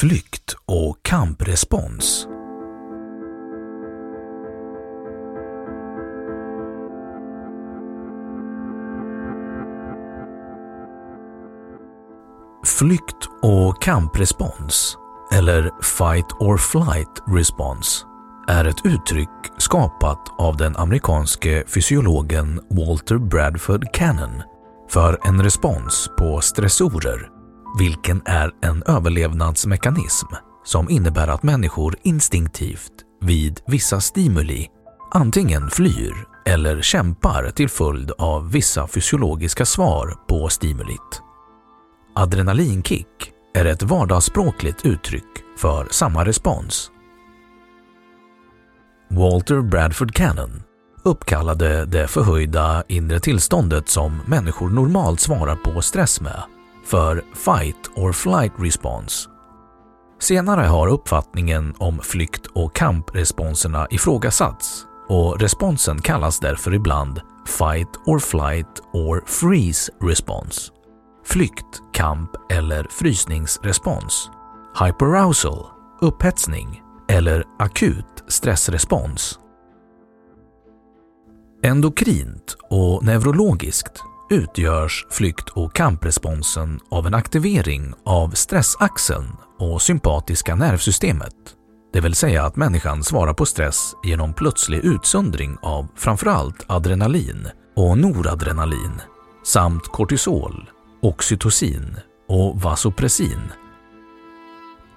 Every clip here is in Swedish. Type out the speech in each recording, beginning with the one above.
Flykt och kamprespons. Flykt och kamprespons, eller Fight or Flight Response, är ett uttryck skapat av den amerikanske fysiologen Walter Bradford Cannon för en respons på stressorer, vilken är en överlevnadsmekanism som innebär att människor instinktivt vid vissa stimuli antingen flyr eller kämpar till följd av vissa fysiologiska svar på stimulit. Adrenalinkick är ett vardagsspråkligt uttryck för samma respons. Walter Bradford Cannon uppkallade det förhöjda inre tillståndet som människor normalt svarar på stress med för Fight or Flight Response. Senare har uppfattningen om flykt och kampresponserna ifrågasatts och responsen kallas därför ibland Fight or Flight or Freeze Response flykt, kamp eller frysningsrespons, hyperarousal, upphetsning eller akut stressrespons. Endokrint och neurologiskt utgörs flykt och kampresponsen av en aktivering av stressaxeln och sympatiska nervsystemet. Det vill säga att människan svarar på stress genom plötslig utsöndring av framförallt adrenalin och noradrenalin samt kortisol oxytocin och vasopressin.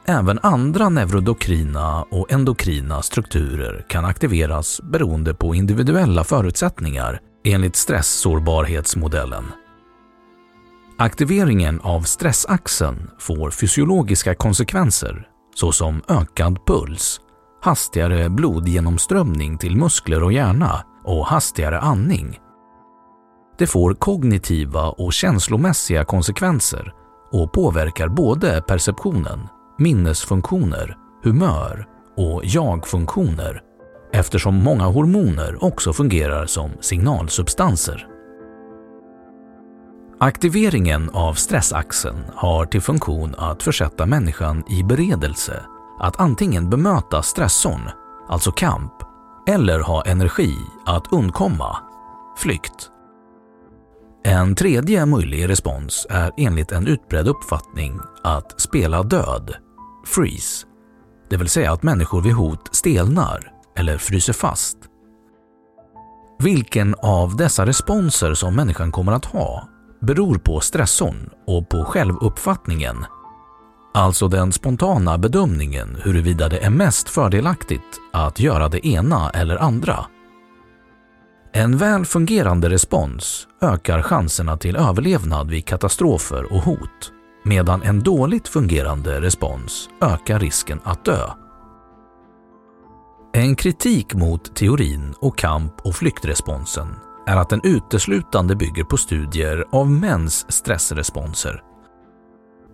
Även andra neurodokrina och endokrina strukturer kan aktiveras beroende på individuella förutsättningar enligt stresssårbarhetsmodellen. Aktiveringen av stressaxeln får fysiologiska konsekvenser såsom ökad puls, hastigare blodgenomströmning till muskler och hjärna och hastigare andning det får kognitiva och känslomässiga konsekvenser och påverkar både perceptionen, minnesfunktioner, humör och jag-funktioner eftersom många hormoner också fungerar som signalsubstanser. Aktiveringen av stressaxeln har till funktion att försätta människan i beredelse att antingen bemöta stressorn, alltså kamp, eller ha energi att undkomma, flykt en tredje möjlig respons är enligt en utbredd uppfattning att spela död, freeze, det vill säga att människor vid hot stelnar eller fryser fast. Vilken av dessa responser som människan kommer att ha beror på stressorn och på självuppfattningen, alltså den spontana bedömningen huruvida det är mest fördelaktigt att göra det ena eller andra. En väl fungerande respons ökar chanserna till överlevnad vid katastrofer och hot, medan en dåligt fungerande respons ökar risken att dö. En kritik mot teorin och kamp och flyktresponsen är att den uteslutande bygger på studier av mäns stressresponser.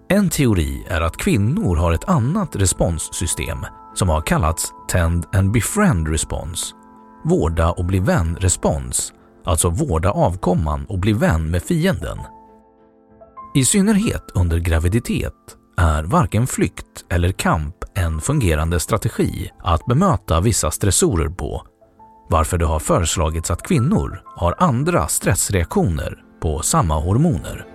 En teori är att kvinnor har ett annat responssystem som har kallats Tend and Befriend Response, vårda och bli vän-respons, alltså vårda avkomman och bli vän med fienden. I synnerhet under graviditet är varken flykt eller kamp en fungerande strategi att bemöta vissa stressorer på, varför det har föreslagits att kvinnor har andra stressreaktioner på samma hormoner.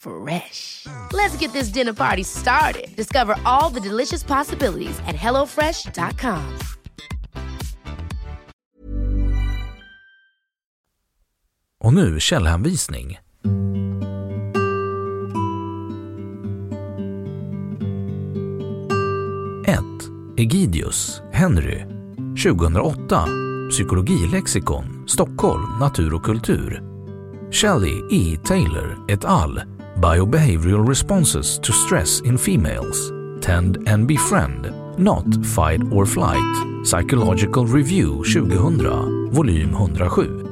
Fresh. Let's get this dinner party started. Discover all the delicious possibilities at hellofresh.com. Och nu källhänvisning. 1. Egidius, Henry. 2008. Psykologilexikon, Stockholm, Natur och kultur. Shelley E. Taylor et al. Biobehavioral Responses to Stress in Females. Tend and Befriend. Not Fight or Flight. Psychological Review 2000, volym 107.